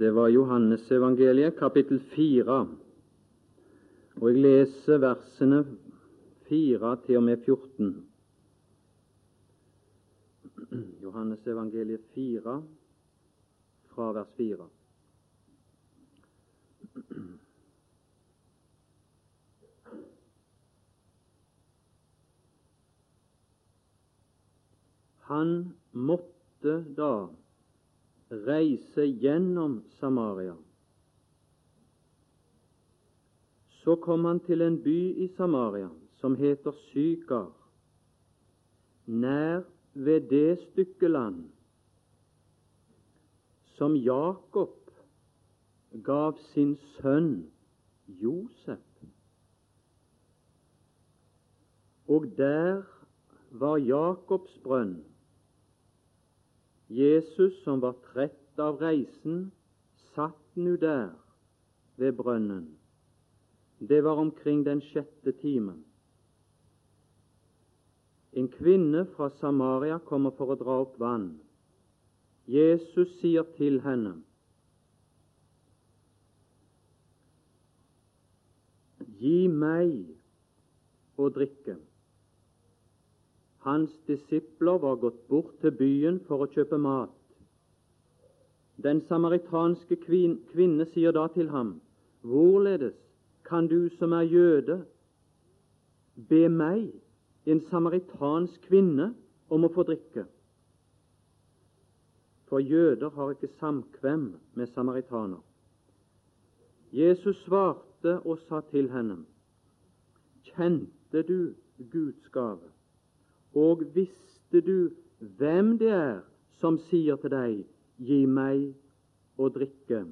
Det var Johannesevangeliet, kapittel 4. Og jeg leser versene 4 til og med 14. Johannesevangeliet 4, fra vers 4. Han måtte da reise gjennom Samaria. Så kom han til en by i Samaria som heter Sykar, nær ved det stykke land som Jakob gav sin sønn Josef. Og der var Jakobs brønn. Jesus, som var trett av reisen, satt nu der ved brønnen. Det var omkring den sjette timen. En kvinne fra Samaria kommer for å dra opp vann. Jesus sier til henne, Gi meg å drikke. Hans disipler var gått bort til byen for å kjøpe mat. Den samaritanske kvinne sier da til ham, Hvorledes kan du som er jøde, be meg, en samaritansk kvinne, om å få drikke? For jøder har ikke samkvem med samaritaner. Jesus svarte og sa til henne, Kjente du Guds gave, og visste du hvem det er som sier til deg, Gi meg å drikke?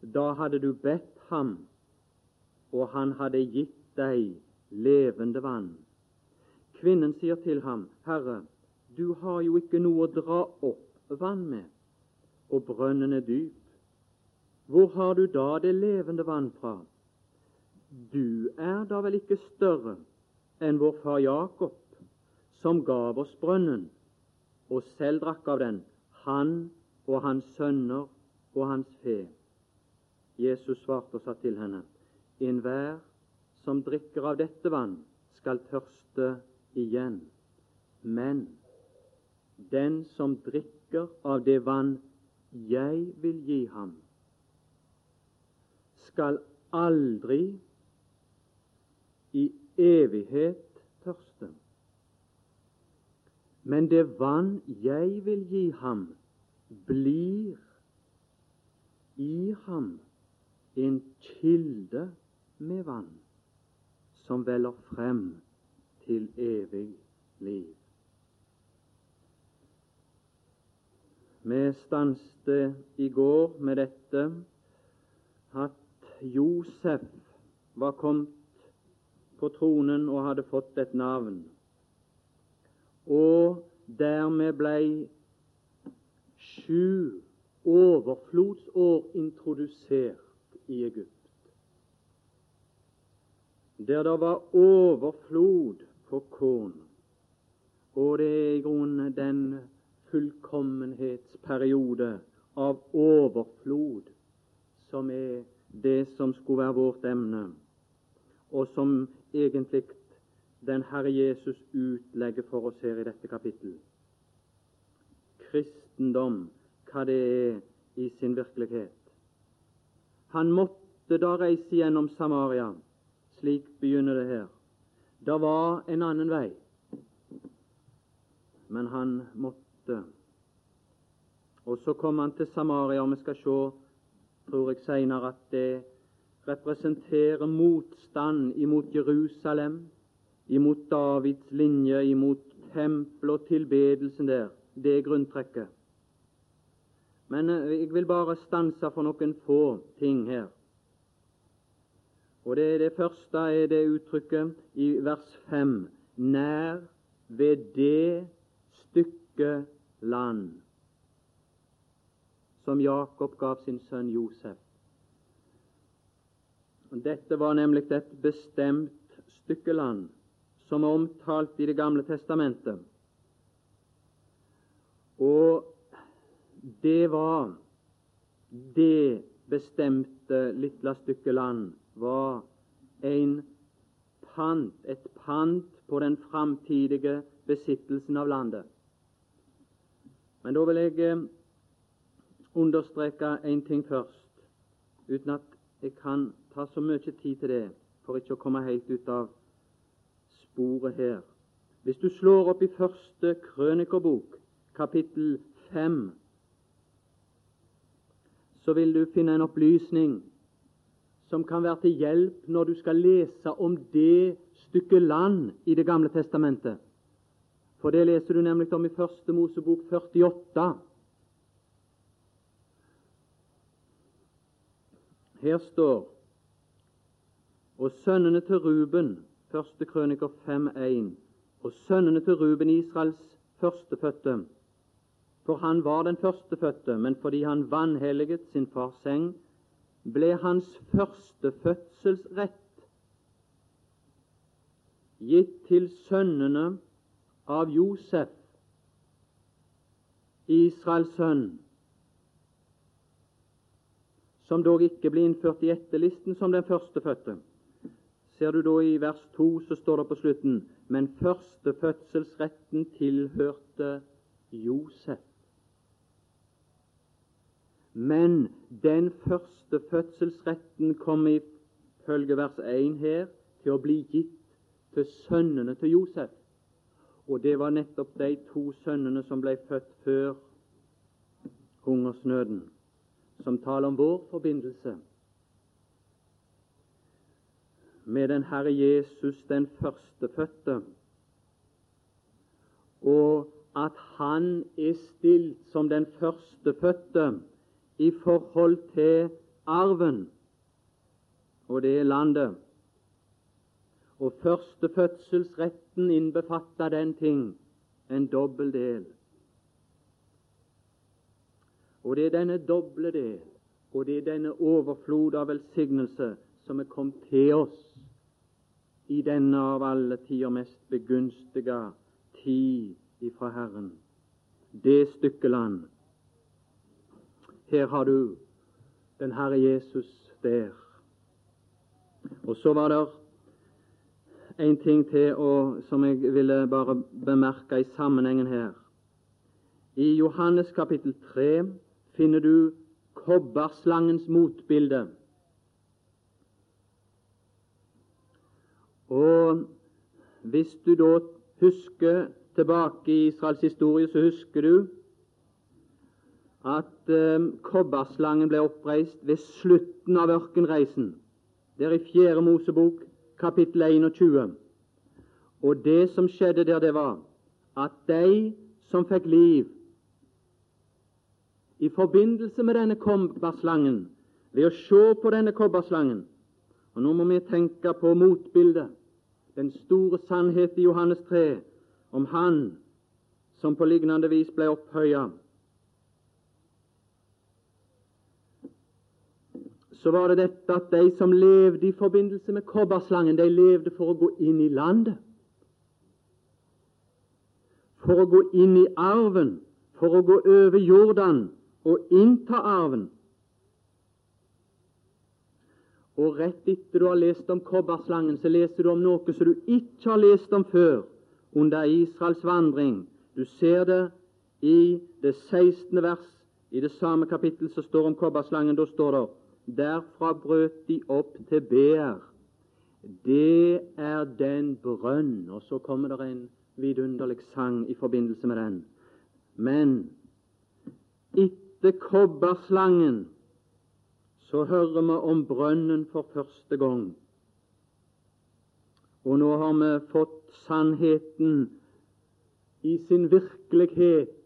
Da hadde du bedt ham, og han hadde gitt deg levende vann. Kvinnen sier til ham, Herre, du har jo ikke noe å dra opp vann med, og brønnen er dyp. Hvor har du da det levende vann fra? Du er da vel ikke større enn vår far Jakob, som gav oss brønnen, og selv drakk av den, han og hans sønner og hans fe. Jesus svarte og sa til henne, Enhver som drikker av dette vann, skal tørste igjen. Men den som drikker av det vann jeg vil gi ham, skal aldri i evighet tørste. Men det vann jeg vil gi ham, blir i ham en kilde med vann som veller frem til evig liv. Vi stanste i går med dette at Josef var kommet på tronen og hadde fått et navn, og dermed blei sju overflodsår introdusert i Egypt der det var overflod på korn. Og det er i grunnen den fullkommenhetsperiode av overflod som er det som skulle være vårt emne, og som egentlig den Herre Jesus utlegger for oss her i dette kapittel. Kristendom, hva det er i sin virkelighet. Han måtte da reise gjennom Samaria slik begynner det her. Det var en annen vei, men han måtte. Og så kom han til Samaria, og vi skal se, tror jeg seinere, at det representerer motstand imot Jerusalem, imot Davids linje, imot tempelet og tilbedelsen der. Det er grunntrekket. Men eh, jeg vil bare stanse for noen få ting her. Og det, det første er det uttrykket i vers 5 nær ved det stykke land som Jakob gav sin sønn Josef. Dette var nemlig et bestemt stykke land som er omtalt i Det gamle testamentet. Og det var det bestemte lille stykket land var en pant, et pant på den framtidige besittelsen av landet. Men da vil jeg eh, understreke en ting først, uten at jeg kan ta så mye tid til det, for ikke å komme helt ut av sporet her. Hvis du slår opp i første krønikerbok, kapittel fem, så vil du finne en opplysning som kan være til hjelp når du skal lese om det stykket land i Det gamle testamentet. For det leser du nemlig om i Første Mosebok 48. Her står og sønnene til Ruben, første krøniker 5.1, og sønnene til Ruben, Israels førstefødte. For han var den førstefødte, men fordi han vanhelliget sin fars seng, ble hans førstefødselsrett gitt til sønnene av Josef, Israels sønn, som dog ikke ble innført i etterlisten som den førstefødte. Ser du da i vers 2, så står det på slutten men førstefødselsretten tilhørte Josef. Men den første fødselsretten kom ifølge vers 1 her til å bli gitt til sønnene til Josef. Og det var nettopp de to sønnene som ble født før hungersnøden, som taler om vår forbindelse med den Herre Jesus, den førstefødte, og at han er stilt som den førstefødte i forhold til arven, og det landet. Og førstefødselsretten innbefatter den ting en dobbel del. Og det er denne doble del, og det er denne overflod av velsignelse som er kommet til oss i denne av alle tider mest begunstiga tid ifra Herren. Det stykket land. Her har du den Herre Jesus der. Og så var det en ting til og, som jeg ville bare bemerke i sammenhengen her. I Johannes kapittel 3 finner du kobberslangens motbilde. Hvis du da husker tilbake i Israels historie, så husker du at eh, kobberslangen ble oppreist ved slutten av ørkenreisen. Det er i Fjerde Mosebok, kapittel 21. Og det som skjedde der, det var at de som fikk liv i forbindelse med denne kobberslangen, ved å se på denne kobberslangen Og nå må vi tenke på motbildet den store sannhet i Johannes 3 om Han som på lignende vis ble opphøya. Så var det dette at de som levde i forbindelse med kobberslangen, de levde for å gå inn i landet. For å gå inn i arven, for å gå over Jordan og innta arven. Og rett etter du har lest om kobberslangen, så leser du om noe som du ikke har lest om før under Israels vandring. Du ser det i det 16. vers i det samme kapittel som står om kobberslangen. Da står det Derfra brøt de opp til Beer. Det er den brønn. Og så kommer det en vidunderlig sang i forbindelse med den. Men etter kobberslangen så hører vi om brønnen for første gang. Og nå har vi fått sannheten i sin virkelighet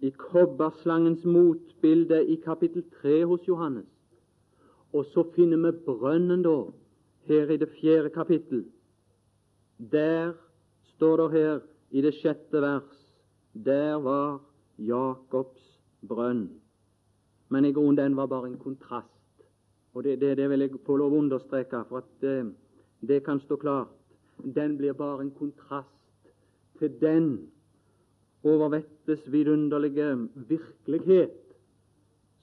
i kobberslangens motbilde i kapittel 3 hos Johannes. Og så finner vi brønnen da, her i det fjerde kapittel. Der står det her i det sjette vers Der var Jakobs brønn. Men i grunnen den var bare en kontrast. Og det, det, det vil jeg få lov å understreke, for at det, eh, det kan stå klart. Den blir bare en kontrast til den overvettes vidunderlige virkelighet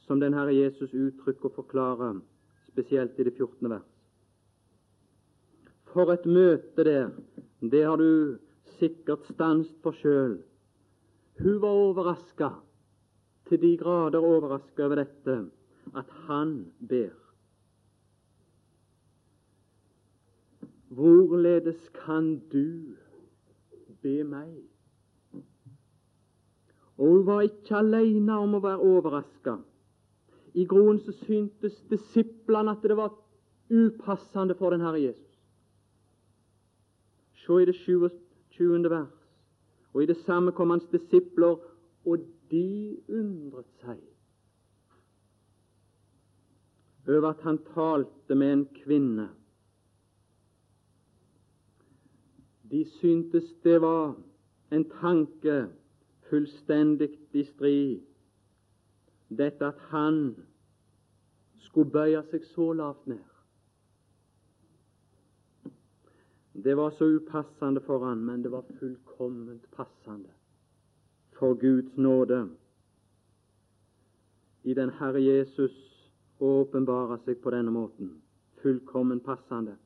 som den Herre Jesus uttrykker og forklarer, spesielt i det 14. vers. For et møte der! Det har du sikkert stanset for sjøl. Hun var overraska, til de grader overraska over dette, at han ber. Hvorledes kan du be meg? Og hun var ikke alene om å være overraska. I groen så syntes disiplene at det var upassende for den Herre Jesus. Se i det 20. vers. Og i det samme kom hans disipler, og de undret seg over at han talte med en kvinne. De syntes det var en tanke fullstendig i strid, dette at han skulle bøye seg så lavt ned. Det var så upassende for han, men det var fullkomment passende for Guds nåde. I den Herre Jesus åpenbarer seg på denne måten, fullkommen passende,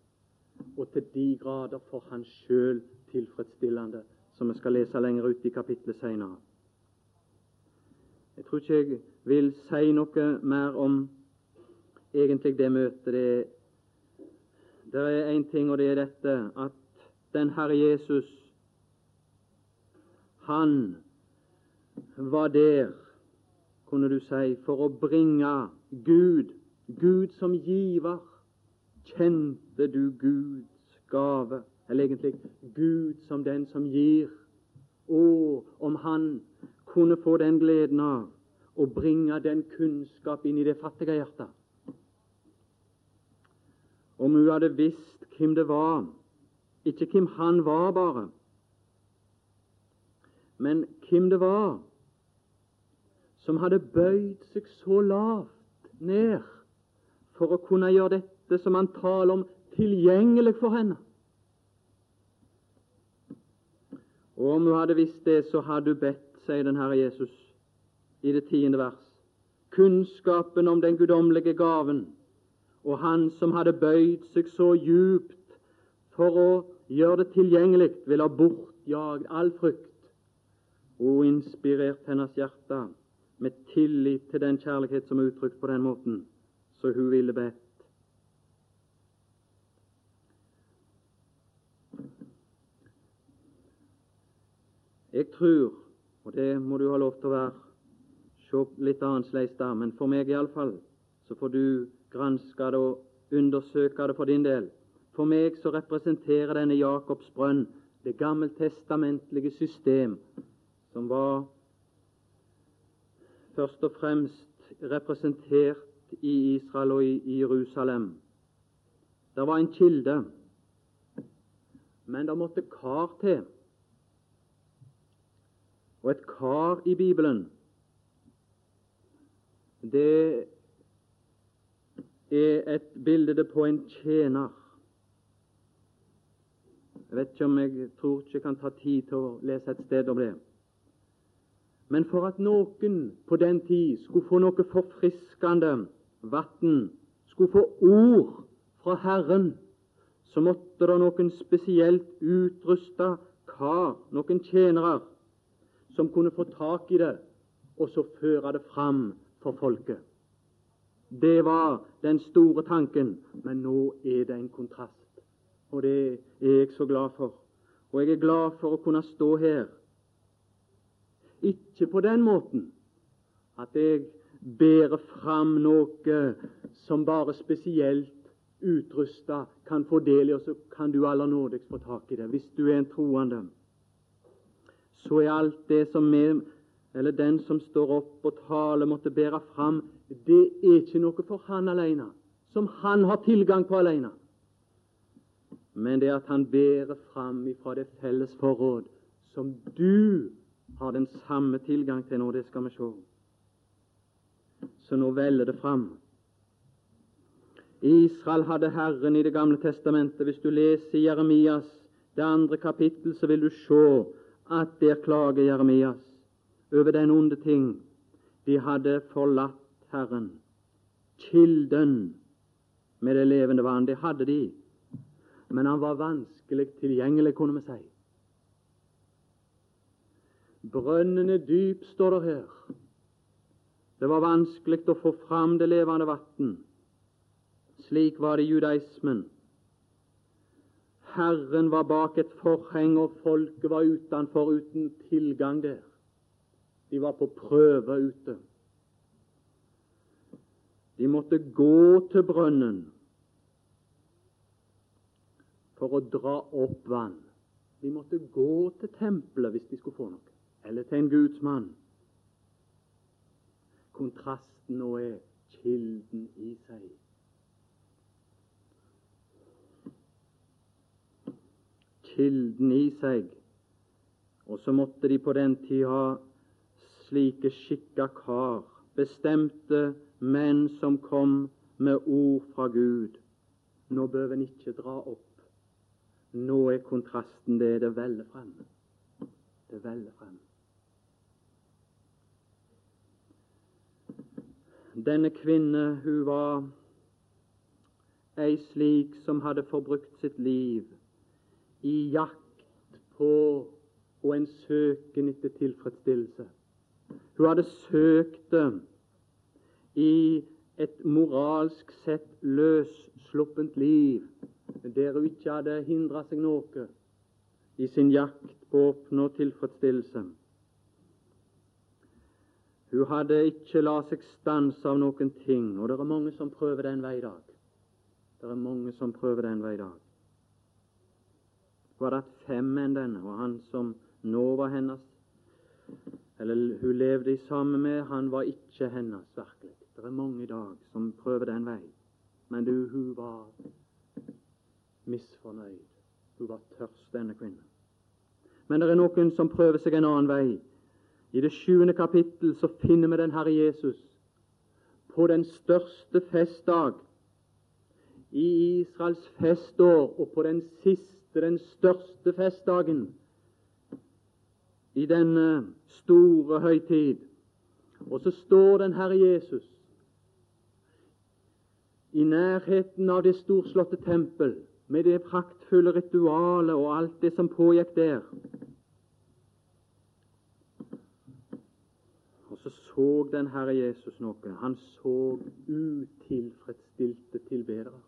og til de grader for han sjøl tilfredsstillende, som vi skal lese lenger ut i kapittelet senere. Jeg tror ikke jeg vil si noe mer om egentlig det møtet. Det, det er én ting, og det er dette at den Herre Jesus, han var der, kunne du si, for å bringe Gud, Gud som giver. Kjente du Guds gave? Eller egentlig Gud som den som gir. Og om han kunne få den gleden av å bringe den kunnskap inn i det fattige hjertet. Om hun hadde visst hvem det var, ikke hvem han var bare, men hvem det var som hadde bøyd seg så lavt ned for å kunne gjøre dette som han taler om, tilgjengelig for henne. Og om hun hadde visst det, så hadde hun bedt, sier den Herre Jesus i det tiende vers, kunnskapen om den guddommelige gaven og Han som hadde bøyd seg så djupt for å gjøre det tilgjengelig, ville ha bortjagd all frykt og inspirert hennes hjerte med tillit til den kjærlighet som er uttrykt på den måten, så hun ville bedt. Jeg tror, og det må du ha lov til å være, se litt annerledes der, men for meg iallfall, så får du granske det og undersøke det for din del. For meg så representerer denne Jakobs brønn det gammeltestamentlige system, som var først og fremst representert i Israel og i Jerusalem. Det var en kilde, men det måtte kar til. Og et kar i Bibelen, det er et bilde på en tjener. Jeg vet ikke om jeg tror ikke jeg kan ta tid til å lese et sted om det. Men for at noen på den tid skulle få noe forfriskende vann, skulle få ord fra Herren, så måtte det noen spesielt utrusta kar, noen tjenere, som kunne få tak i det, og så føre det fram for folket. Det var den store tanken, men nå er det en kontrast. Og det er jeg så glad for. Og jeg er glad for å kunne stå her. Ikke på den måten at jeg bærer fram noe som bare spesielt utrusta kan få del i, og så kan du aller nådigst få tak i det. Hvis du er en troende, så er alt det som er eller den som står opp og taler, måtte bære fram, det er ikke noe for han alene, som han har tilgang på alene. Men det er at han bærer fram ifra det felles forråd som du har den samme tilgang til nå. Det skal vi se. Så nå veller det fram. Israel hadde Herren i Det gamle testamentet. Hvis du leser Jeremias det andre kapittel, så vil du se at der klager Jeremias over den onde ting. De hadde forlatt Herren, kilden med det levende vann. Det hadde de, men han var vanskelig tilgjengelig, kunne vi si. Brønnen er dyp, står det her. Det var vanskelig å få fram det levende vann. Slik var det i judaismen. Herren var bak et forheng, og folket var utenfor uten tilgang der. De var på prøve ute. De måtte gå til brønnen for å dra opp vann. De måtte gå til tempelet hvis de skulle få noe, eller til en gudsmann. Kontrasten nå er kilden i seg. Kilden i seg. Og så måtte de på den tid ha slike skikka kar, bestemte menn som kom med ord fra Gud. Nå bør en ikke dra opp. Nå er kontrasten det det veller frem. Det veller frem. Denne kvinne, hun var ei slik som hadde forbrukt sitt liv i jakt på og en søken etter tilfredsstillelse. Hun hadde søkt det i et moralsk sett løssluppent liv, der hun ikke hadde hindra seg noe i sin jakt på å oppnå tilfredsstillelse. Hun hadde ikke la seg stanse av noen ting, og det er mange som prøver den vei i dag. Det er mange som prøver den vei i dag. Hun hadde hatt fem menn, denne, og han som nå var hennes, eller hun levde sammen med, han var ikke hennes, virkelig. Det er mange i dag som prøver den vei. Men du, hun var misfornøyd. Hun var tørst, denne kvinnen. Men det er noen som prøver seg en annen vei. I det sjuende kapittel så finner vi den Herre Jesus på den største festdag i Israels festår, og på den siste, den største festdagen i denne store høytid. Og så står den Herre Jesus i nærheten av det storslåtte tempel, med det praktfulle ritualet og alt det som pågikk der. Så den Herre Jesus noe. Han så utilfredsstilte tilbedere.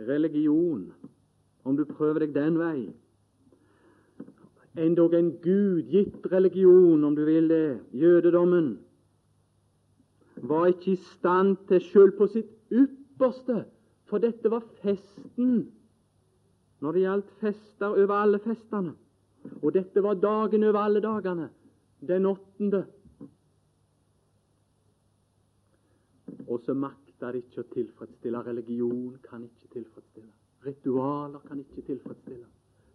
Religion, om du prøver deg den vei, endog en gudgitt religion, om du vil det, jødedommen, var ikke i stand til sjøl på sitt ypperste, for dette var festen når det gjaldt fester over alle festene. Og dette var dagen over alle dagene den åttende. Og så makter det ikke å tilfredsstille. Religion kan ikke tilfredsstille. Ritualer kan ikke tilfredsstille.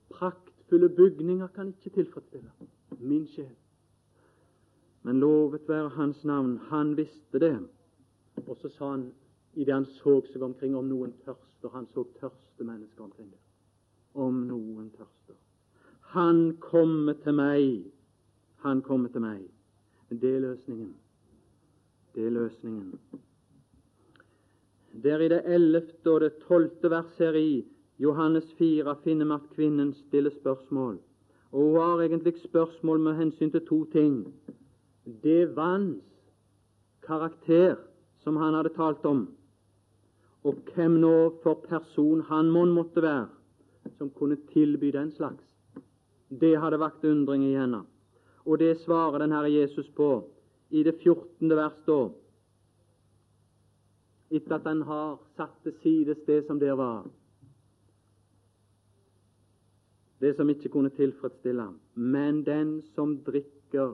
Praktfulle bygninger kan ikke tilfredsstille min sjel. Men lovet være Hans navn. Han visste det. Og så sa han idet han så seg omkring om noen tørster Han så tørste mennesker omkring det. Om noen tørster. Han kommer til meg han kommer til meg. Det er løsningen. Det er løsningen. Der i det ellevte og det tolvte vers her i Johannes 4 finner vi at kvinnen stiller spørsmål. Og hun har egentlig spørsmål med hensyn til to ting. Det vanns karakter som han hadde talt om, og hvem nå for person han mon måtte være som kunne tilby den slags. Det hadde vakt undring i henne. Og det svarer den Herre Jesus på i det 14. vers da, etter at han har satt til sides det som der var, det som ikke kunne tilfredsstille ham. Men den som drikker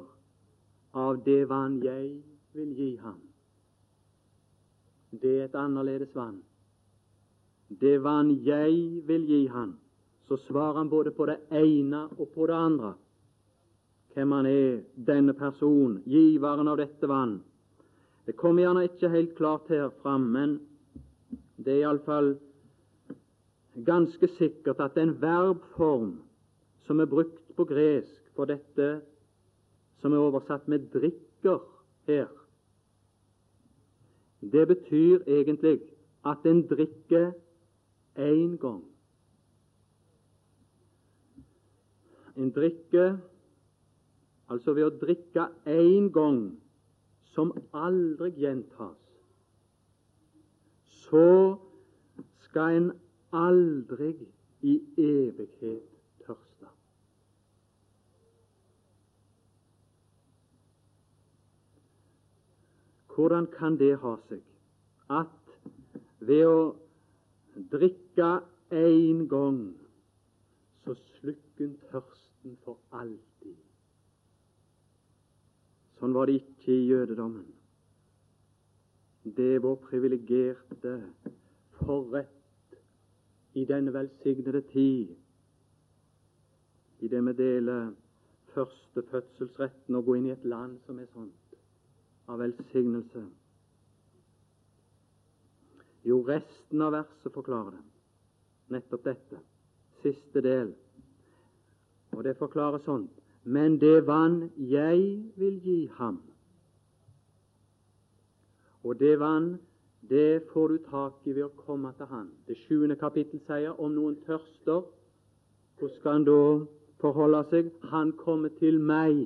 av det vann jeg vil gi ham, det er et annerledes vann. Det vann jeg vil gi ham, så svarer han både på det ene og på det andre hvem han er, denne person, giveren av dette vann. Det kommer gjerne ikke helt klart her fram, men det er iallfall ganske sikkert at den verbform som er brukt på gresk for dette, som er oversatt med 'drikker', her, det betyr egentlig at en drikker én gang. En drikker altså ved å drikke én gang som aldri gjentas, så skal en aldri i evighet tørste. Hvordan kan det ha seg at ved å drikke én gang, så slukker en tørsten for alltid? Sånn var det ikke i jødedommen. Det er vår privilegerte forrett i denne velsignede tid, i det vi deler første fødselsretten og gå inn i et land som er sånt, av velsignelse. Jo, resten av verset forklarer det. Nettopp dette. Siste del. Og det forklarer sånn Men det vann jeg vil gi ham, og det vann det får du tak i ved å komme til Han. Det sjuende kapittel sier om noen tørster, hvordan skal han da forholde seg? Han kommer til meg.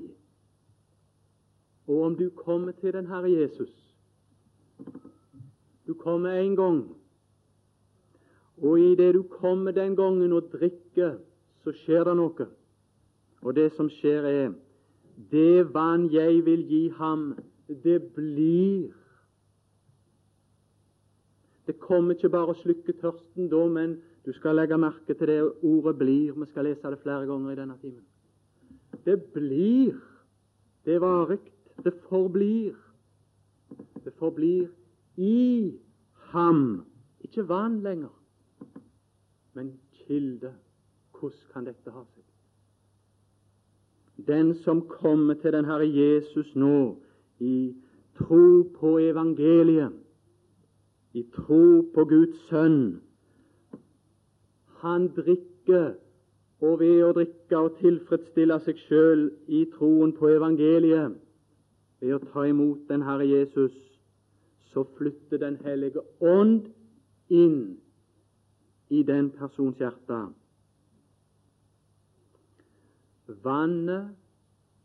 Og om du kommer til den Herre Jesus Du kommer en gang, og idet du kommer den gangen og drikker, så skjer det noe. Og det som skjer, er det vann jeg vil gi ham, det blir det kommer ikke bare å slukke tørsten da, men du skal legge merke til det ordet 'blir'. Vi skal lese det flere ganger i denne timen. Det blir. Det er varig. Det forblir. Det forblir i ham. Ikke vann lenger, men kilde. Hvordan kan dette ha seg? Den som kommer til den Herre Jesus nå i tro på evangeliet, i tro på Guds sønn. Han drikker, og ved å drikke og tilfredsstille seg sjøl i troen på evangeliet, ved å ta imot den Herre Jesus, så flytter Den hellige ånd inn i den persons hjerte. Vannet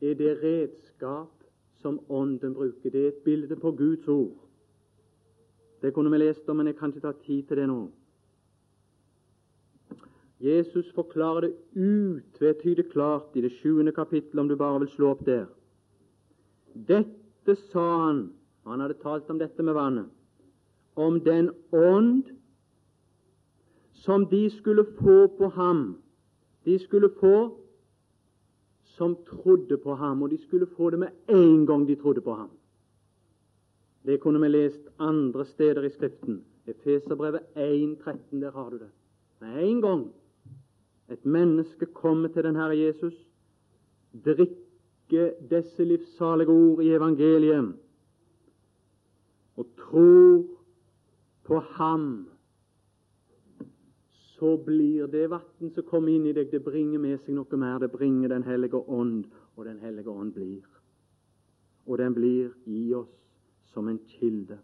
er det redskap som Ånden bruker. Det er et bilde på Guds ord. Det kunne vi lest om, men jeg kan ikke ta tid til det nå. Jesus forklarer det utvetydig klart i det sjuende kapittelet, om du bare vil slå opp der. Dette sa han Han hadde talt om dette med vannet. Om den ånd som de skulle få på ham. De skulle få som trodde på ham, og de skulle få det med en gang de trodde på ham. Det kunne vi lest andre steder i Skriften. Efeserbrevet 1,13, der har du det. Med en gang et menneske kommer til den Herre Jesus, drikker disse livssalige ord i evangeliet og tror på Ham, så blir det vann som kommer inn i deg, det bringer med seg noe mer. Det bringer Den hellige ånd, og Den hellige ånd blir. Og den blir i oss som en kilde.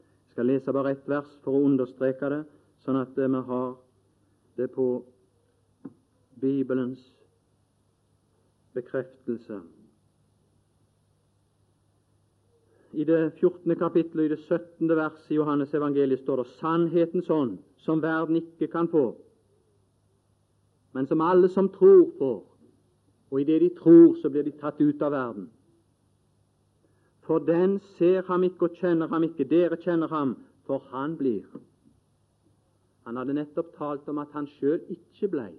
Jeg skal lese bare ett vers for å understreke det, sånn at vi har det på Bibelens bekreftelse. I det 14. kapittelet i det 17. verset i Johannes evangeliet står det sannhetens ånd, som verden ikke kan få, men som alle som tror, får. Og idet de tror, så blir de tatt ut av verden. For den ser ham ikke og kjenner ham ikke. Dere kjenner ham, for han blir. Han hadde nettopp talt om at han sjøl ikke blei.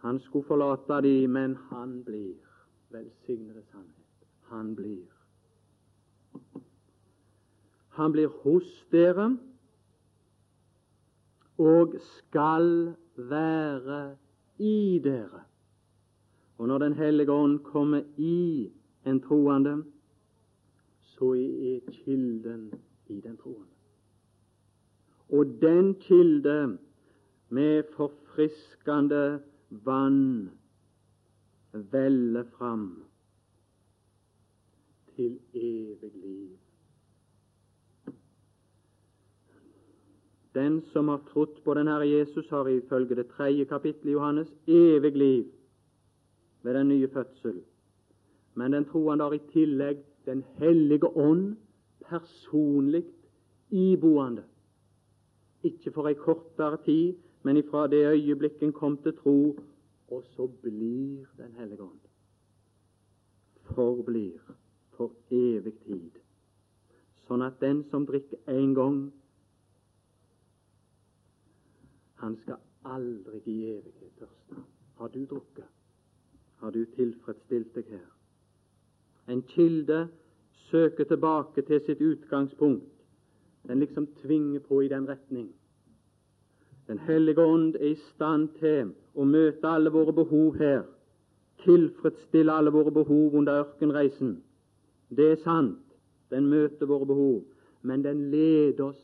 Han skulle forlate de, men han blir. Velsignede sannhet. Han blir. Han blir hos dere og skal være i dere. Og når Den hellige ånd kommer i en troende, så er kilden i den troende. Og den kilde med forfriskende vann veller fram til evig liv. Den som har trodd på den Herre Jesus, har ifølge det tredje kapittelet i Johannes evig liv ved den nye fødsel. Men den troende har i tillegg Den hellige ånd personlig iboende. Ikke for ei kortere tid, men ifra det øyeblikk en kom til tro, og så blir Den hellige ånd. Forblir for evig tid. Sånn at den som drikker én gang, han skal aldri i evighet tørste. Har du drukket? Har du tilfredsstilt deg her? En kilde søker tilbake til sitt utgangspunkt. Den liksom tvinger på i den retning. Den hellige ånd er i stand til å møte alle våre behov her, tilfredsstille alle våre behov under ørkenreisen. Det er sant, den møter våre behov, men den leder oss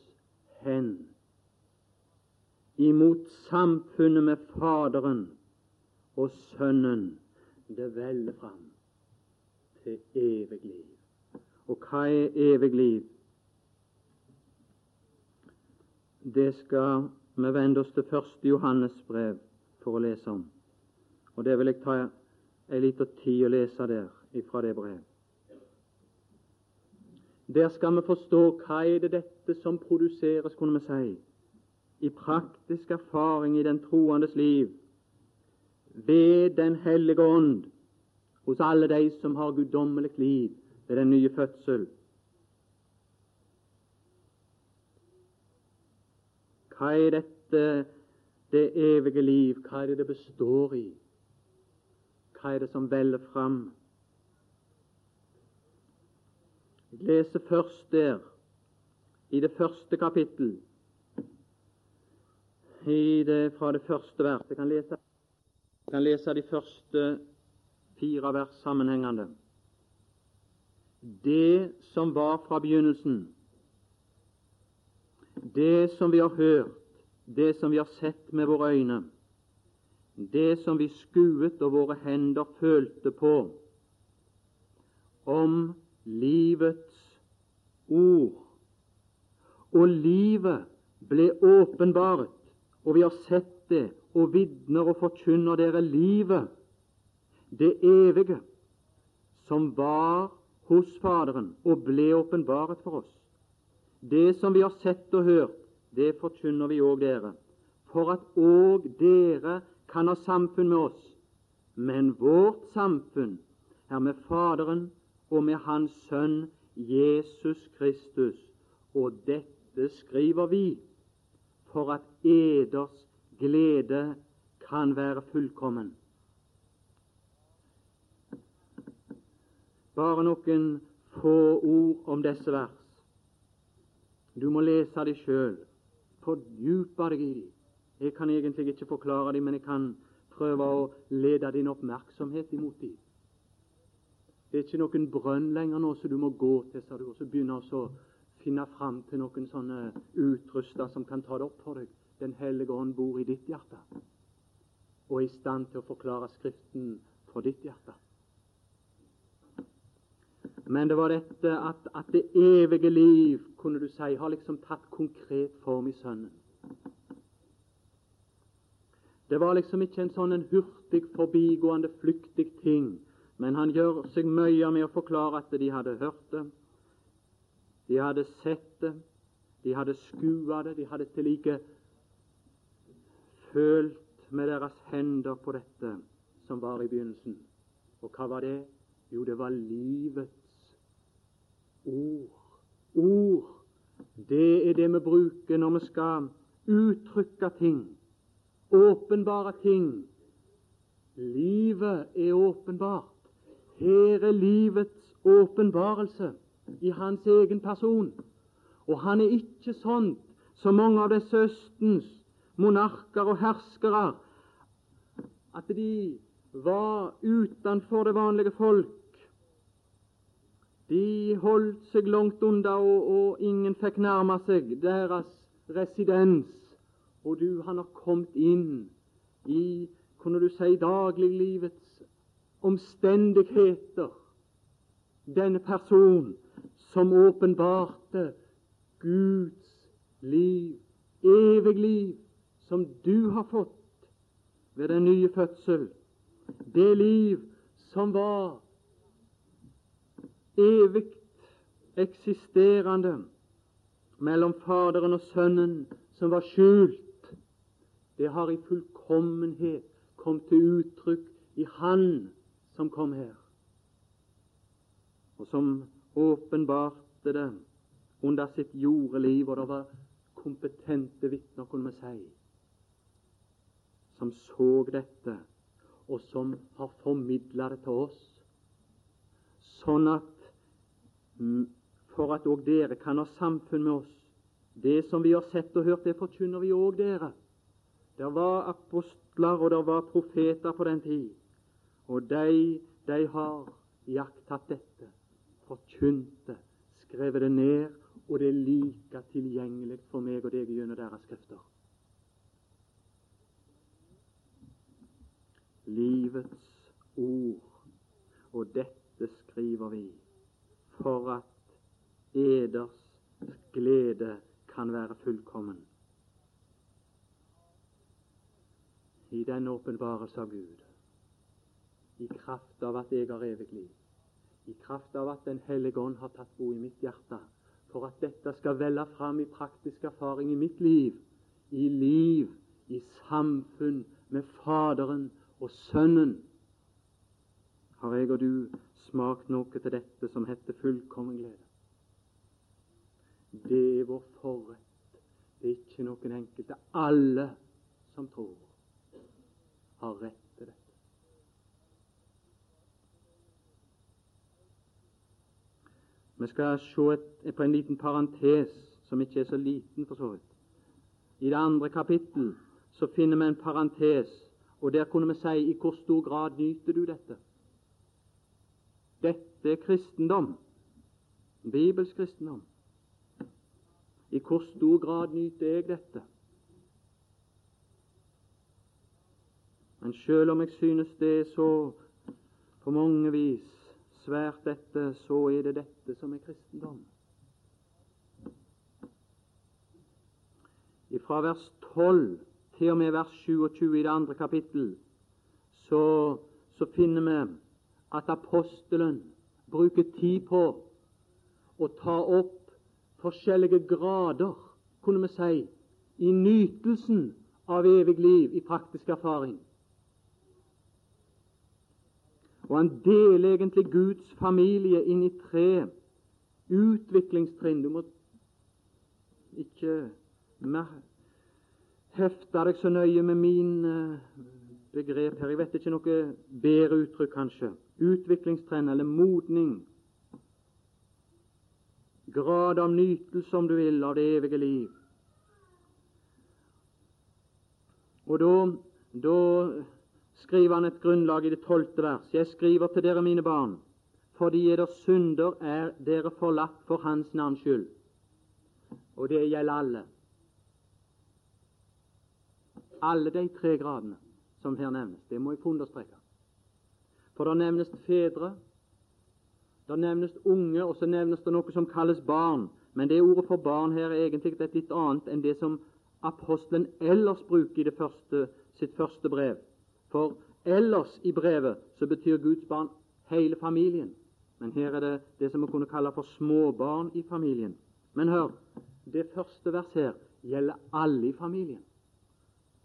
hen imot samfunnet med Faderen og Sønnen. Det veller fram til evig liv. Og hva er evig liv? Det skal vi vender oss til første Johannes brev for å lese om. Og det vil jeg ta en liten tid å lese der ifra det brev. Der skal vi forstå hva er det dette som produseres, kunne vi si, i praktisk erfaring i den troendes liv ved Den hellige ånd hos alle de som har guddommelig liv ved den nye fødsel. Hva er dette det evige liv? Hva er det det består i? Hva er det som veller fram? Jeg leser først der, i det første kapittel, det, fra det første vers. Jeg kan lese, jeg kan lese de første fire vers sammenhengende. Det som var fra begynnelsen, det som vi har hørt, det som vi har sett med våre øyne, det som vi skuet og våre hender følte på, om livets ord. Og livet ble åpenbaret, og vi har sett det, og vitner og forkynner dere livet, det evige, som var hos Faderen og ble åpenbaret for oss. Det som vi har sett og hørt, det forkynner vi òg dere, for at òg dere kan ha samfunn med oss. Men vårt samfunn er med Faderen og med Hans Sønn Jesus Kristus, og dette skriver vi for at eders glede kan være fullkommen. Bare noen få ord om disse vers. Du må lese dem sjøl, fordype deg i dem. Jeg kan egentlig ikke forklare dem, men jeg kan prøve å lede din oppmerksomhet imot dem. Det er ikke noen brønn lenger nå som du må gå til, sa du, og så begynner å finne fram til noen sånne utrusta som kan ta det opp for deg. Den hellige ånd bor i ditt hjerte og er i stand til å forklare Skriften for ditt hjerte. Men det var dette at, at, det evige liv, kunne du si, har liksom tatt konkret form i Sønnen. Det var liksom ikke en sånn en hurtig, forbigående, flyktig ting, men han gjør seg mye med å forklare at de hadde hørt det, de hadde sett det, de hadde skua det, de hadde til like følt med deres hender på dette som var i begynnelsen. Og hva var det? Jo, det var livets ord. Ord, det er det vi bruker når vi skal uttrykke ting, åpenbare ting. Livet er åpenbart. Her er livets åpenbarelse i hans egen person. Og han er ikke sånn som mange av disse Østens monarker og herskere at de var utenfor det vanlige folk. De holdt seg langt unna, og, og ingen fikk nærme seg deres residens. Og du, han har kommet inn i, kunne du si, dagliglivets omstendigheter denne person som åpenbarte Guds liv, evig liv, som du har fått ved den nye fødsel. Det liv som var evig eksisterende mellom Faderen og Sønnen, som var skjult, det har i fullkommenhet kommet til uttrykk i Han som kom her, og som åpenbarte det under sitt jordeliv, og det var kompetente vitner, kunne vi si, som så dette, og som har formidla det til oss, sånn at for at òg dere kan ha samfunn med oss. Det som vi har sett og hørt, det forkynner vi òg dere. Det var apostler og det var profeter på den tid, og de, de har iakttatt dette, forkynt det, skrevet det ned, og det er like tilgjengelig for meg og deg gjennom deres skrifter. Livets ord, og dette skriver vi for at eders glede kan være fullkommen. I den åpenbarelse av Gud, i kraft av at jeg har evig liv, i kraft av at Den hellige ånd har tatt bo i mitt hjerte, for at dette skal velle fram i praktisk erfaring i mitt liv, i liv, i samfunn med Faderen og Sønnen, har jeg og du smakt noe til dette som heter fullkommen glede. Det er vår forrett. Det er ikke noen enkelte. Alle som tror, har rett til dette. Vi skal se et, på en liten parentes som ikke er så liten, for så vidt. I det andre kapittel så finner vi en parentes, og der kunne vi si i hvor stor grad nyter du dette? Dette er kristendom, bibelsk kristendom. I hvor stor grad nyter jeg dette? Men selv om jeg synes det er så på mange vis svært dette, så er det dette som er kristendom. Fra vers 12 til og med vers 27 i det andre kapittel så, så finner vi at apostelen bruker tid på å ta opp forskjellige grader, kunne vi si, i nytelsen av evig liv i praktisk erfaring. Og han deler egentlig Guds familie inn i tre utviklingstrinn. Du må ikke hefte deg så nøye med min eh, begrep her. Jeg vet ikke noe bedre uttrykk, kanskje. Utviklingstrend eller modning. Grad av nytelse, om du vil, av det evige liv. Og da, da skriver han et grunnlag i det tolvte vers. Jeg skriver til dere, mine barn, fordi eders synder er dere forlatt for Hans navns skyld. Og det gjelder alle. Alle de tre gradene som her nevnes. Det må jeg få understreke. For det nevnes fedre, det nevnes unge, og så nevnes det noe som kalles barn. Men det ordet for barn her er egentlig et litt annet enn det som apostelen ellers bruker i første, sitt første brev. For ellers i brevet så betyr Guds barn hele familien. Men her er det det som vi kunne kalle for småbarn i familien. Men hør, det første vers her gjelder alle i familien.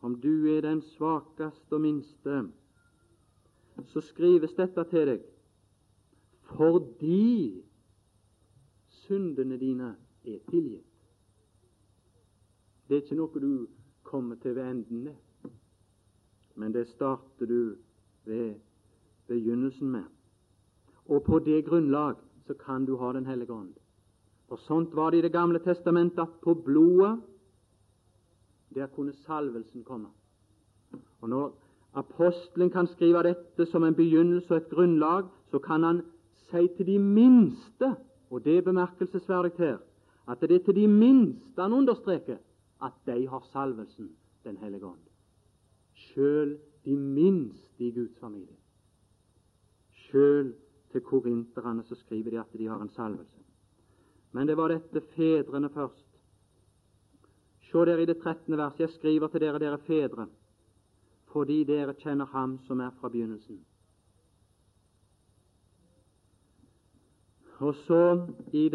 Om du er den svakeste og minste, så skrives dette til deg fordi syndene dine er tilgitt. Det er ikke noe du kommer til ved enden med, men det starter du ved begynnelsen med. Og på det grunnlag så kan du ha Den hellige ånd. For sånt var det i Det gamle testamentet at på blodet der kunne salvelsen komme. Og Når apostelen kan skrive dette som en begynnelse og et grunnlag, så kan han si til de minste, og det er bemerkelsesverdig her, at det er til de minste han understreker at de har salvelsen, Den hellige ånd. Sjøl de minste i Guds familie. Sjøl til korinterne, så skriver de at de har en salvelse. Men det var dette fedrene først. Se der i det 13. verset. Jeg skriver til dere, dere fedre, fordi dere kjenner Ham som er fra begynnelsen. Og så i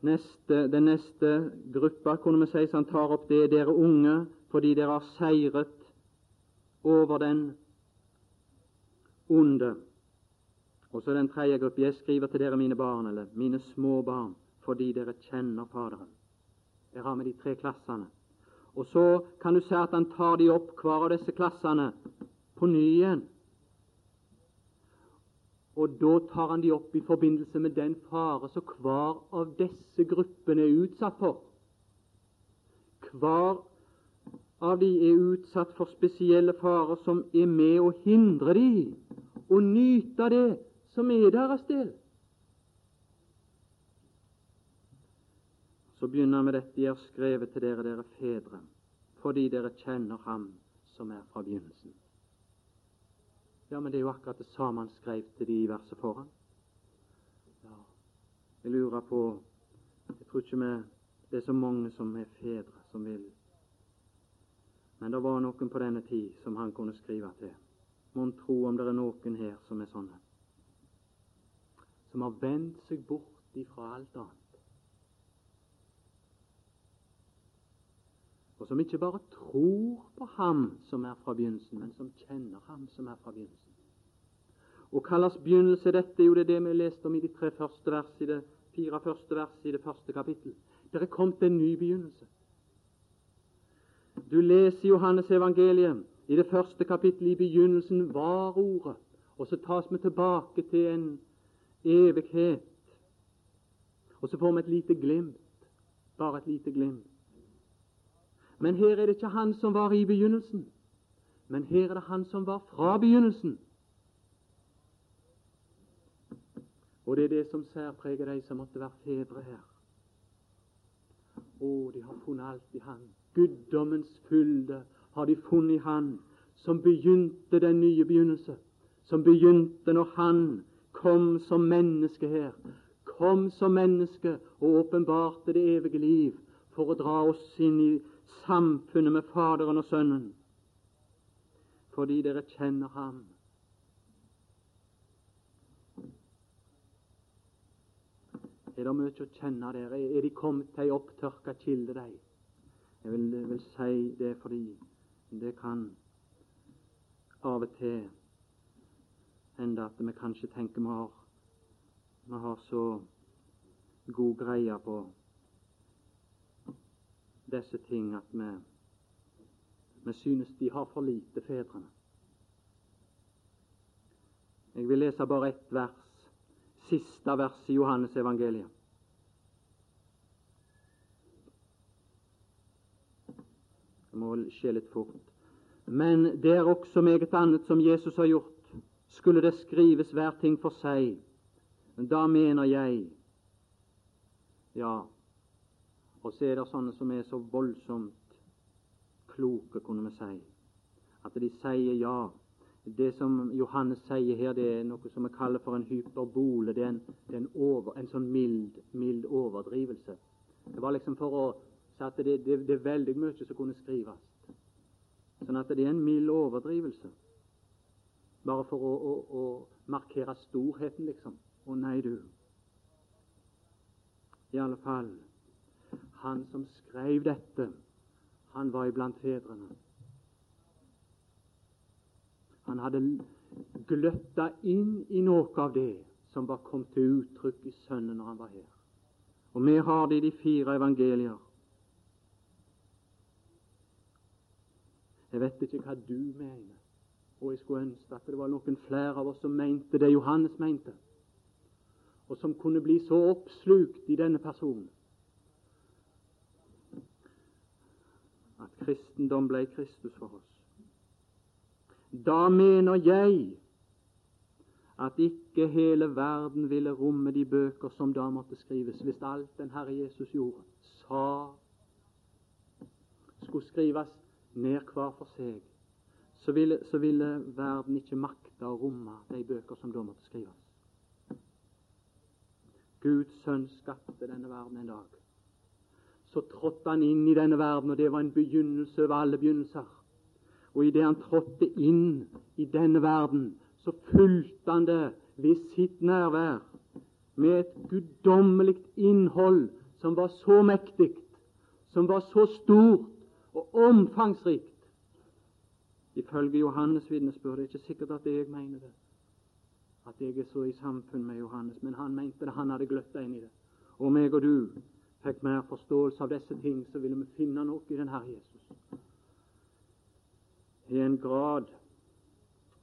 neste, den neste gruppa kunne vi si, han tar opp det dere unge, fordi dere har seiret over den onde. Og så den tredje gruppen. Jeg skriver til dere, mine barn, eller mine små barn, fordi dere kjenner Faderen. Der har vi de tre klassene. Og så kan du se at han tar de opp, hver av disse klassene, på ny igjen. Og da tar han de opp i forbindelse med den fare som hver av disse gruppene er utsatt for. Hver av de er utsatt for spesielle farer som er med å hindre de å nyte det som er deres del. Så begynner med dette jeg har skrevet til dere, dere fedre, fordi dere kjenner Ham som er fra begynnelsen. Ja, men det er jo akkurat det samme han skrev til de i verset foran. Ja, Jeg lurer på Jeg tror ikke vi det er så mange som er fedre, som vil Men det var noen på denne tid som han kunne skrive til. Mon tro om det er noen her som er sånne. Som har vendt seg bort ifra alt annet. Og som ikke bare tror på Ham som er fra begynnelsen, men som kjenner Ham som er fra begynnelsen. Og kalles begynnelse dette? Jo, det er det vi leste om i de tre første vers, i det fire første vers i det første kapittel. Det er kommet en ny begynnelse. Du leser Johannes evangeliet i det første kapittelet. I begynnelsen var Ordet. Og så tas vi tilbake til en evighet. Og så får vi et lite glimt. Bare et lite glimt. Men her er det ikke Han som var i begynnelsen, men her er det Han som var fra begynnelsen. Og det er det som særpreger de som måtte være fedre her. Å, de har funnet alt i Han. Guddommens fylde har de funnet i Han, som begynte den nye begynnelse. Som begynte når Han kom som menneske her. Kom som menneske og åpenbarte det evige liv for å dra oss inn i samfunnet med Faderen og Sønnen. Fordi dere kjenner Ham. Er det mye å kjenne der? Er de kommet til ei opptørka kilde, de? Jeg vil, vil si det fordi det kan av og til hende at vi kanskje tenker vi har, vi har så god greie på disse ting at vi, vi synes de har for lite, fedrene. Jeg vil lese bare ett vers, siste vers i Johannes evangeliet. Det må skje litt fort. Men det er også meget annet som Jesus har gjort. Skulle det skrives hver ting for seg, da mener jeg Ja, og så er det sånne som er så voldsomt kloke, kunne vi si, at de sier ja. Det som Johannes sier her, det er noe som vi kaller for en hyperbole. Det er en, det er en, over, en sånn mild, mild, overdrivelse. Det var liksom for å si at det, det, det er veldig mye som kunne skrives. Sånn at det er en mild overdrivelse. Bare for å, å, å markere storheten, liksom. Å nei, du. I alle fall Han som skrev dette, han var iblant fedrene. Han hadde gløtta inn i noe av det som var kommet til uttrykk i Sønnen når han var her. Og vi har det i de fire evangelier. Jeg vet ikke hva du mener, og jeg skulle ønske at det var noen flere av oss som mente det Johannes mente, og som kunne bli så oppslukt i denne personen at kristendom ble Kristus for oss. Da mener jeg at ikke hele verden ville romme de bøker som da måtte skrives, hvis alt den Herre Jesus gjorde, sa skulle skrives ned hver for seg, så ville, så ville verden ikke makte å romme de bøker som da måtte skrives. Guds sønn skapte denne verden en dag, så trådte han inn i denne verden, og det var en begynnelse over alle begynnelser. Og idet han trådte inn i denne verden, så fulgte han det ved sitt nærvær med et guddommelig innhold som var så mektig, som var så stort og omfangsrikt. Ifølge Johannes' vitnesbyrd det er ikke sikkert at jeg mener det, at jeg er så i samfunn med Johannes, men han mente det. Han hadde gløtta inn i det. Og meg og du fikk mer forståelse av disse ting, så ville vi finne noe i den Herre Jesus. I en grad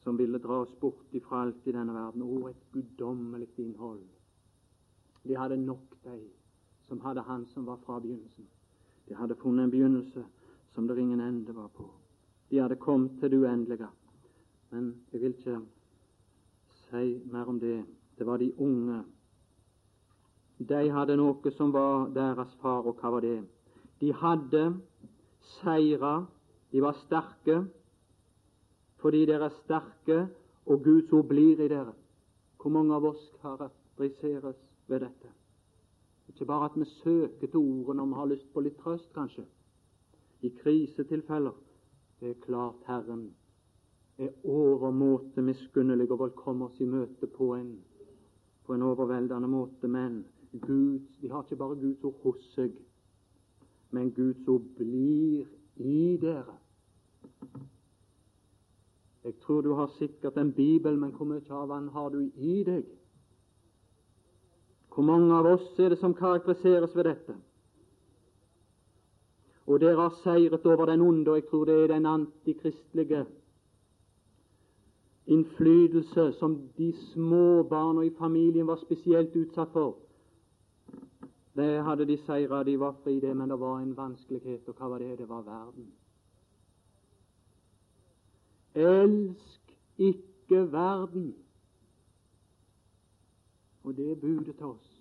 som ville dra oss bort ifra alt i denne verden. Å, et guddommelig innhold. De hadde nok, de som hadde Han som var fra begynnelsen. De hadde funnet en begynnelse som det ingen ende var på. De hadde kommet til det uendelige. Men jeg vil ikke si mer om det. Det var de unge. De hadde noe som var deres far, og hva var det? De hadde seira, de var sterke, fordi dere er sterke, og Guds ord blir i dere. Hvor mange av oss karakteriseres ved dette? Ikke bare at vi søker til ordet når vi har lyst på litt trøst, kanskje. I krisetilfeller det er klart Herren er overmåte miskunnelig og vil oss i møte på en, på en overveldende måte. Men Guds, de har ikke bare Guds ord hos seg, men Guds ord blir i dere. Jeg tror du har sikkert en bibel, men hvor mye av den har du i deg? Hvor mange av oss er det som karakteriseres ved dette? Og dere har seiret over den onde, og jeg tror det er den antikristelige innflytelse som de små barna i familien var spesielt utsatt for. Det hadde de seira, de var fri det, men det var en vanskelighet, og hva var det? Det var verden. Elsk ikke verden. Og det er budet til oss.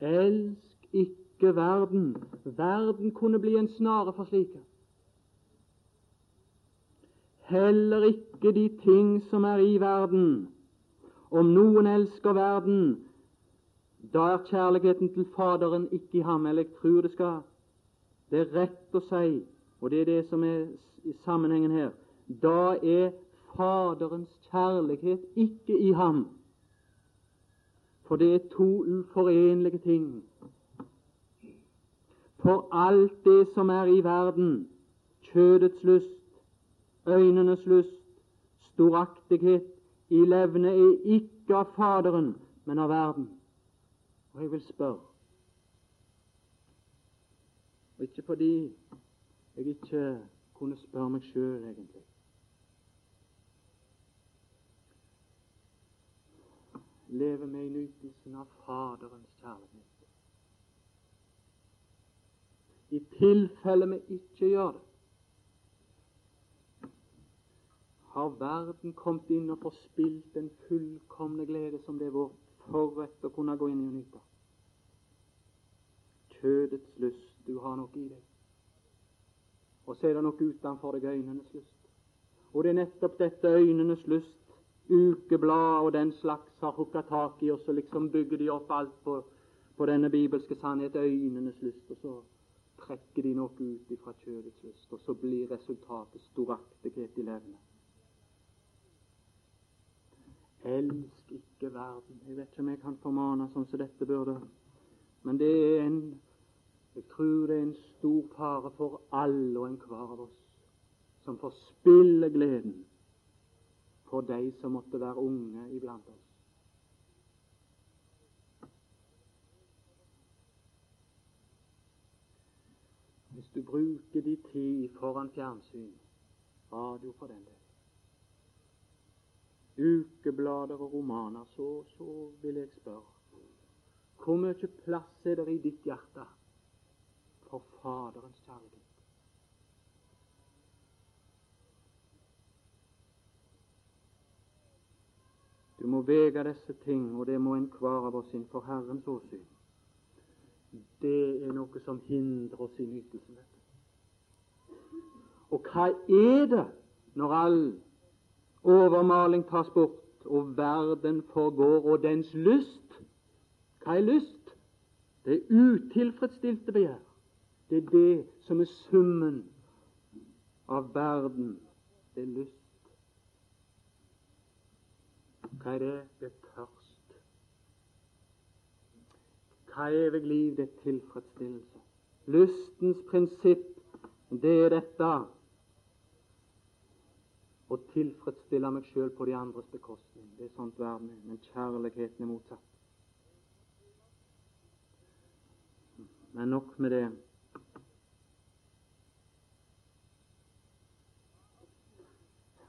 Elsk ikke verden. Verden kunne bli en snare for slike. Heller ikke de ting som er i verden. Om noen elsker verden, da er kjærligheten til Faderen ikke i ham. Eller jeg tror det skal Det er rett å si, og det er det som er i sammenhengen her. Da er Faderens kjærlighet ikke i ham. For det er to uforenlige ting. For alt det som er i verden, kjødets lyst, øynenes lyst, storaktighet i levne, er ikke av Faderen, men av verden. Og jeg vil spørre og Ikke fordi jeg ikke kunne spørre meg sjøl, egentlig. lever vi i nytelsen av Faderens kjærlighet. I tilfelle vi ikke gjør det, har verden kommet inn og forspilt den fullkomne glede som det er vår forrett å kunne gå inn i og nyte. Kjødets lyst, du har noe i deg. Og så er det noe utenfor deg, øynenes lyst. Og det er nettopp dette øynenes lyst ukeblad og den slags har hooka tak i, og så liksom bygger de opp alt på, på denne bibelske sannhet, øynenes lyst, og så trekker de noe ut ifra kjødets lyst, og så blir resultatet storaktighet i levende. Elsk ikke verden. Jeg vet ikke om jeg kan formane sånn som dette burde, men det er en jeg tror det er en stor fare for alle og enhver av oss som forspiller gleden for de som måtte være unge iblant oss. Hvis du bruker din tid foran fjernsyn, radio for den del, ukeblader og romaner, så, så vil jeg spørre hvor mye plass er det i ditt hjerte for Faderens kjærlighet? Du må vege disse ting, og det må enhver av oss innenfor Herrens åsyn. Det er noe som hindrer oss i nytelsen. Og hva er det når all overmaling tas bort, og verden forgår, og dens lyst Hva er lyst? Det er utilfredsstilte begjær. Det er det som er summen av verden. Det er lyst. Hva er det? Det er tørst. Hva er evig liv? Det er tilfredsstillelse. Lystens prinsipp, det er dette å tilfredsstille meg sjøl på de andres bekostning. Det er sånt verden er. Men kjærligheten er motsatt. Men nok med det.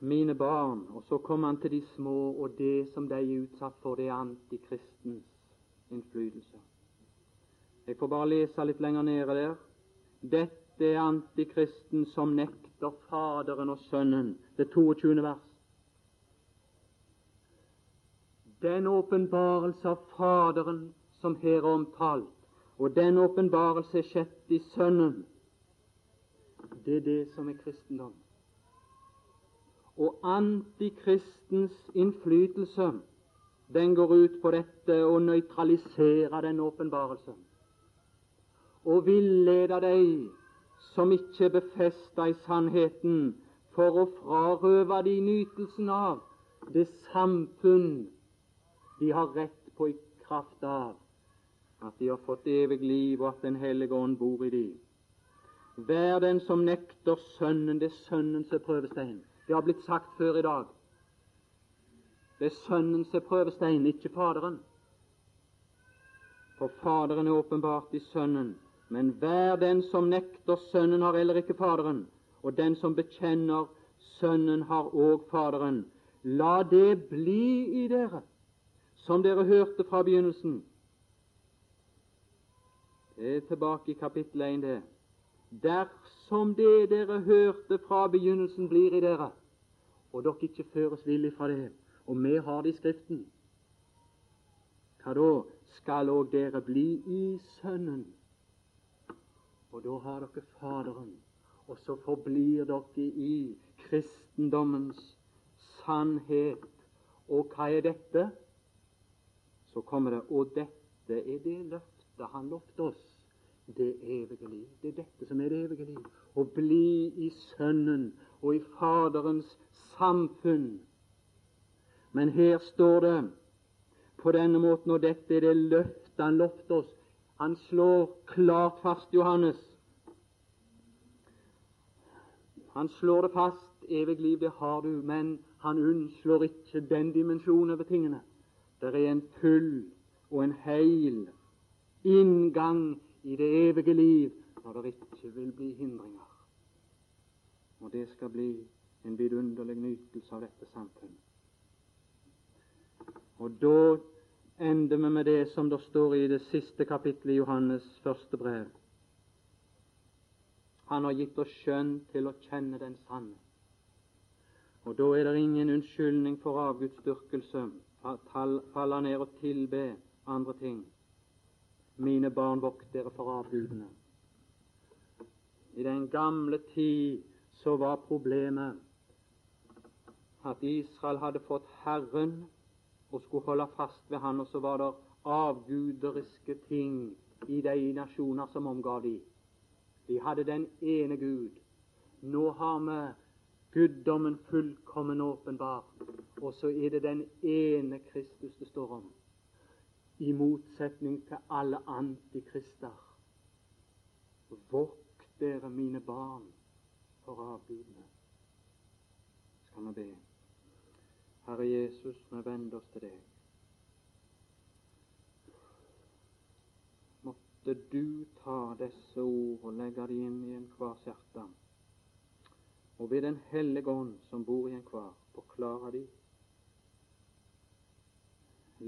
Mine barn, og så kommer han til de små, og det som de er utsatt for, det er antikristens innflytelse. Jeg får bare lese litt lenger nede der. Dette er antikristen som nekter Faderen og Sønnen. Det 22. vers. Den åpenbarelse av Faderen som her er omtalt, og den åpenbarelse skjedd i Sønnen. Det er det som er kristendom. Og antikristens innflytelse, den går ut på dette å nøytralisere den åpenbarelsen. Og villede deg som ikke er befesta i sannheten, for å frarøve de nytelsen av det samfunn de har rett på i kraft av at de har fått evig liv, og at Den hellige ånd bor i dem. Vær den som nekter Sønnen, det er Sønnen som er prøvestein. Det har blitt sagt før i dag. Det er Sønnen som er prøvestein, ikke Faderen. For Faderen er åpenbart i Sønnen. Men hver den som nekter Sønnen, har heller ikke Faderen. Og den som bekjenner Sønnen, har òg Faderen. La det bli i dere, som dere hørte fra begynnelsen det er tilbake i kapittel 1, det. Dersom det dere hørte fra begynnelsen, blir i dere, og dere ikke føres villig fra det, og vi har det i Skriften, hva da? Skal òg dere bli i Sønnen. Og da har dere Faderen, og så forblir dere i kristendommens sannhet. Og hva er dette? Så kommer det Og dette er det løftet han lovte oss det evige liv. Det er dette som er det evige liv. Å bli i Sønnen og i Faderens samfunn. Men her står det på denne måten, og dette er det løftet han lovte oss. Han slår klart fast, Johannes. Han slår det fast. Evig liv, det har du, men han unnslår ikke den dimensjonen over tingene. Det er en full og en heil inngang i det evige liv når det ikke vil bli hindringer. Og det skal bli en vidunderlig nytelse av dette samfunnet. Og da ender vi med det som det står i det siste kapittelet i Johannes første brev. Han har gitt oss skjønn til å kjenne den sanne. Og da er det ingen unnskyldning for avgudsdyrkelse, falle ned og tilbe andre ting. Mine barn, vokt dere for avgudene. I den gamle tid så var problemet at Israel hadde fått Herren og skulle holde fast ved Han, og så var det avguderiske ting i de nasjoner som omgav de. De hadde den ene Gud. Nå har vi guddommen fullkommen åpenbar, og så er det den ene Kristus det står om i motsetning til alle antikrister. Vokt dere, mine barn, for avgudene. Skal vi be. Herre Jesus, vi vender oss til deg. Måtte du ta disse ord og legge dem inn i enhvers hjerte, og ved Den hellige ånd som bor i enhver, forklare dem,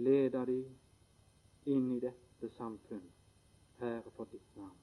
lede dem inn i dette samfunn. Herre, for ditt navn.